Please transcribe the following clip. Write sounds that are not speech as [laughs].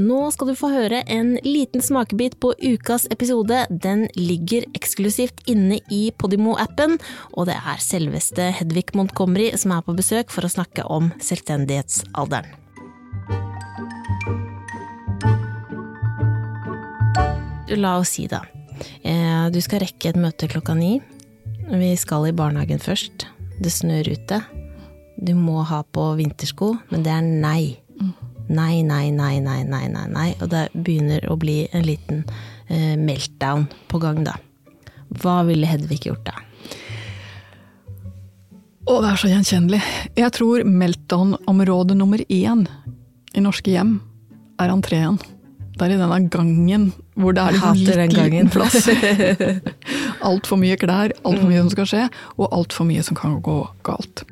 Nå skal du få høre en liten smakebit på ukas episode. Den ligger eksklusivt inne i Podimo-appen, og det er selveste Hedvig Montgomery som er på besøk for å snakke om selvstendighetsalderen. La oss si, da. Eh, du skal rekke et møte klokka ni. Vi skal i barnehagen først. Det snør ute. Du må ha på vintersko, men det er nei. Nei, nei, nei, nei, nei, nei, nei. Og det begynner å bli en liten eh, meltdown på gang, da. Hva ville Hedvig gjort da? Å, det er så gjenkjennelig. Jeg tror meltdown-område nummer én i norske hjem er entreen. Det er i denne gangen hvor det er litt liten plass. [laughs] altfor mye klær, altfor mye som skal skje, og altfor mye som kan gå galt.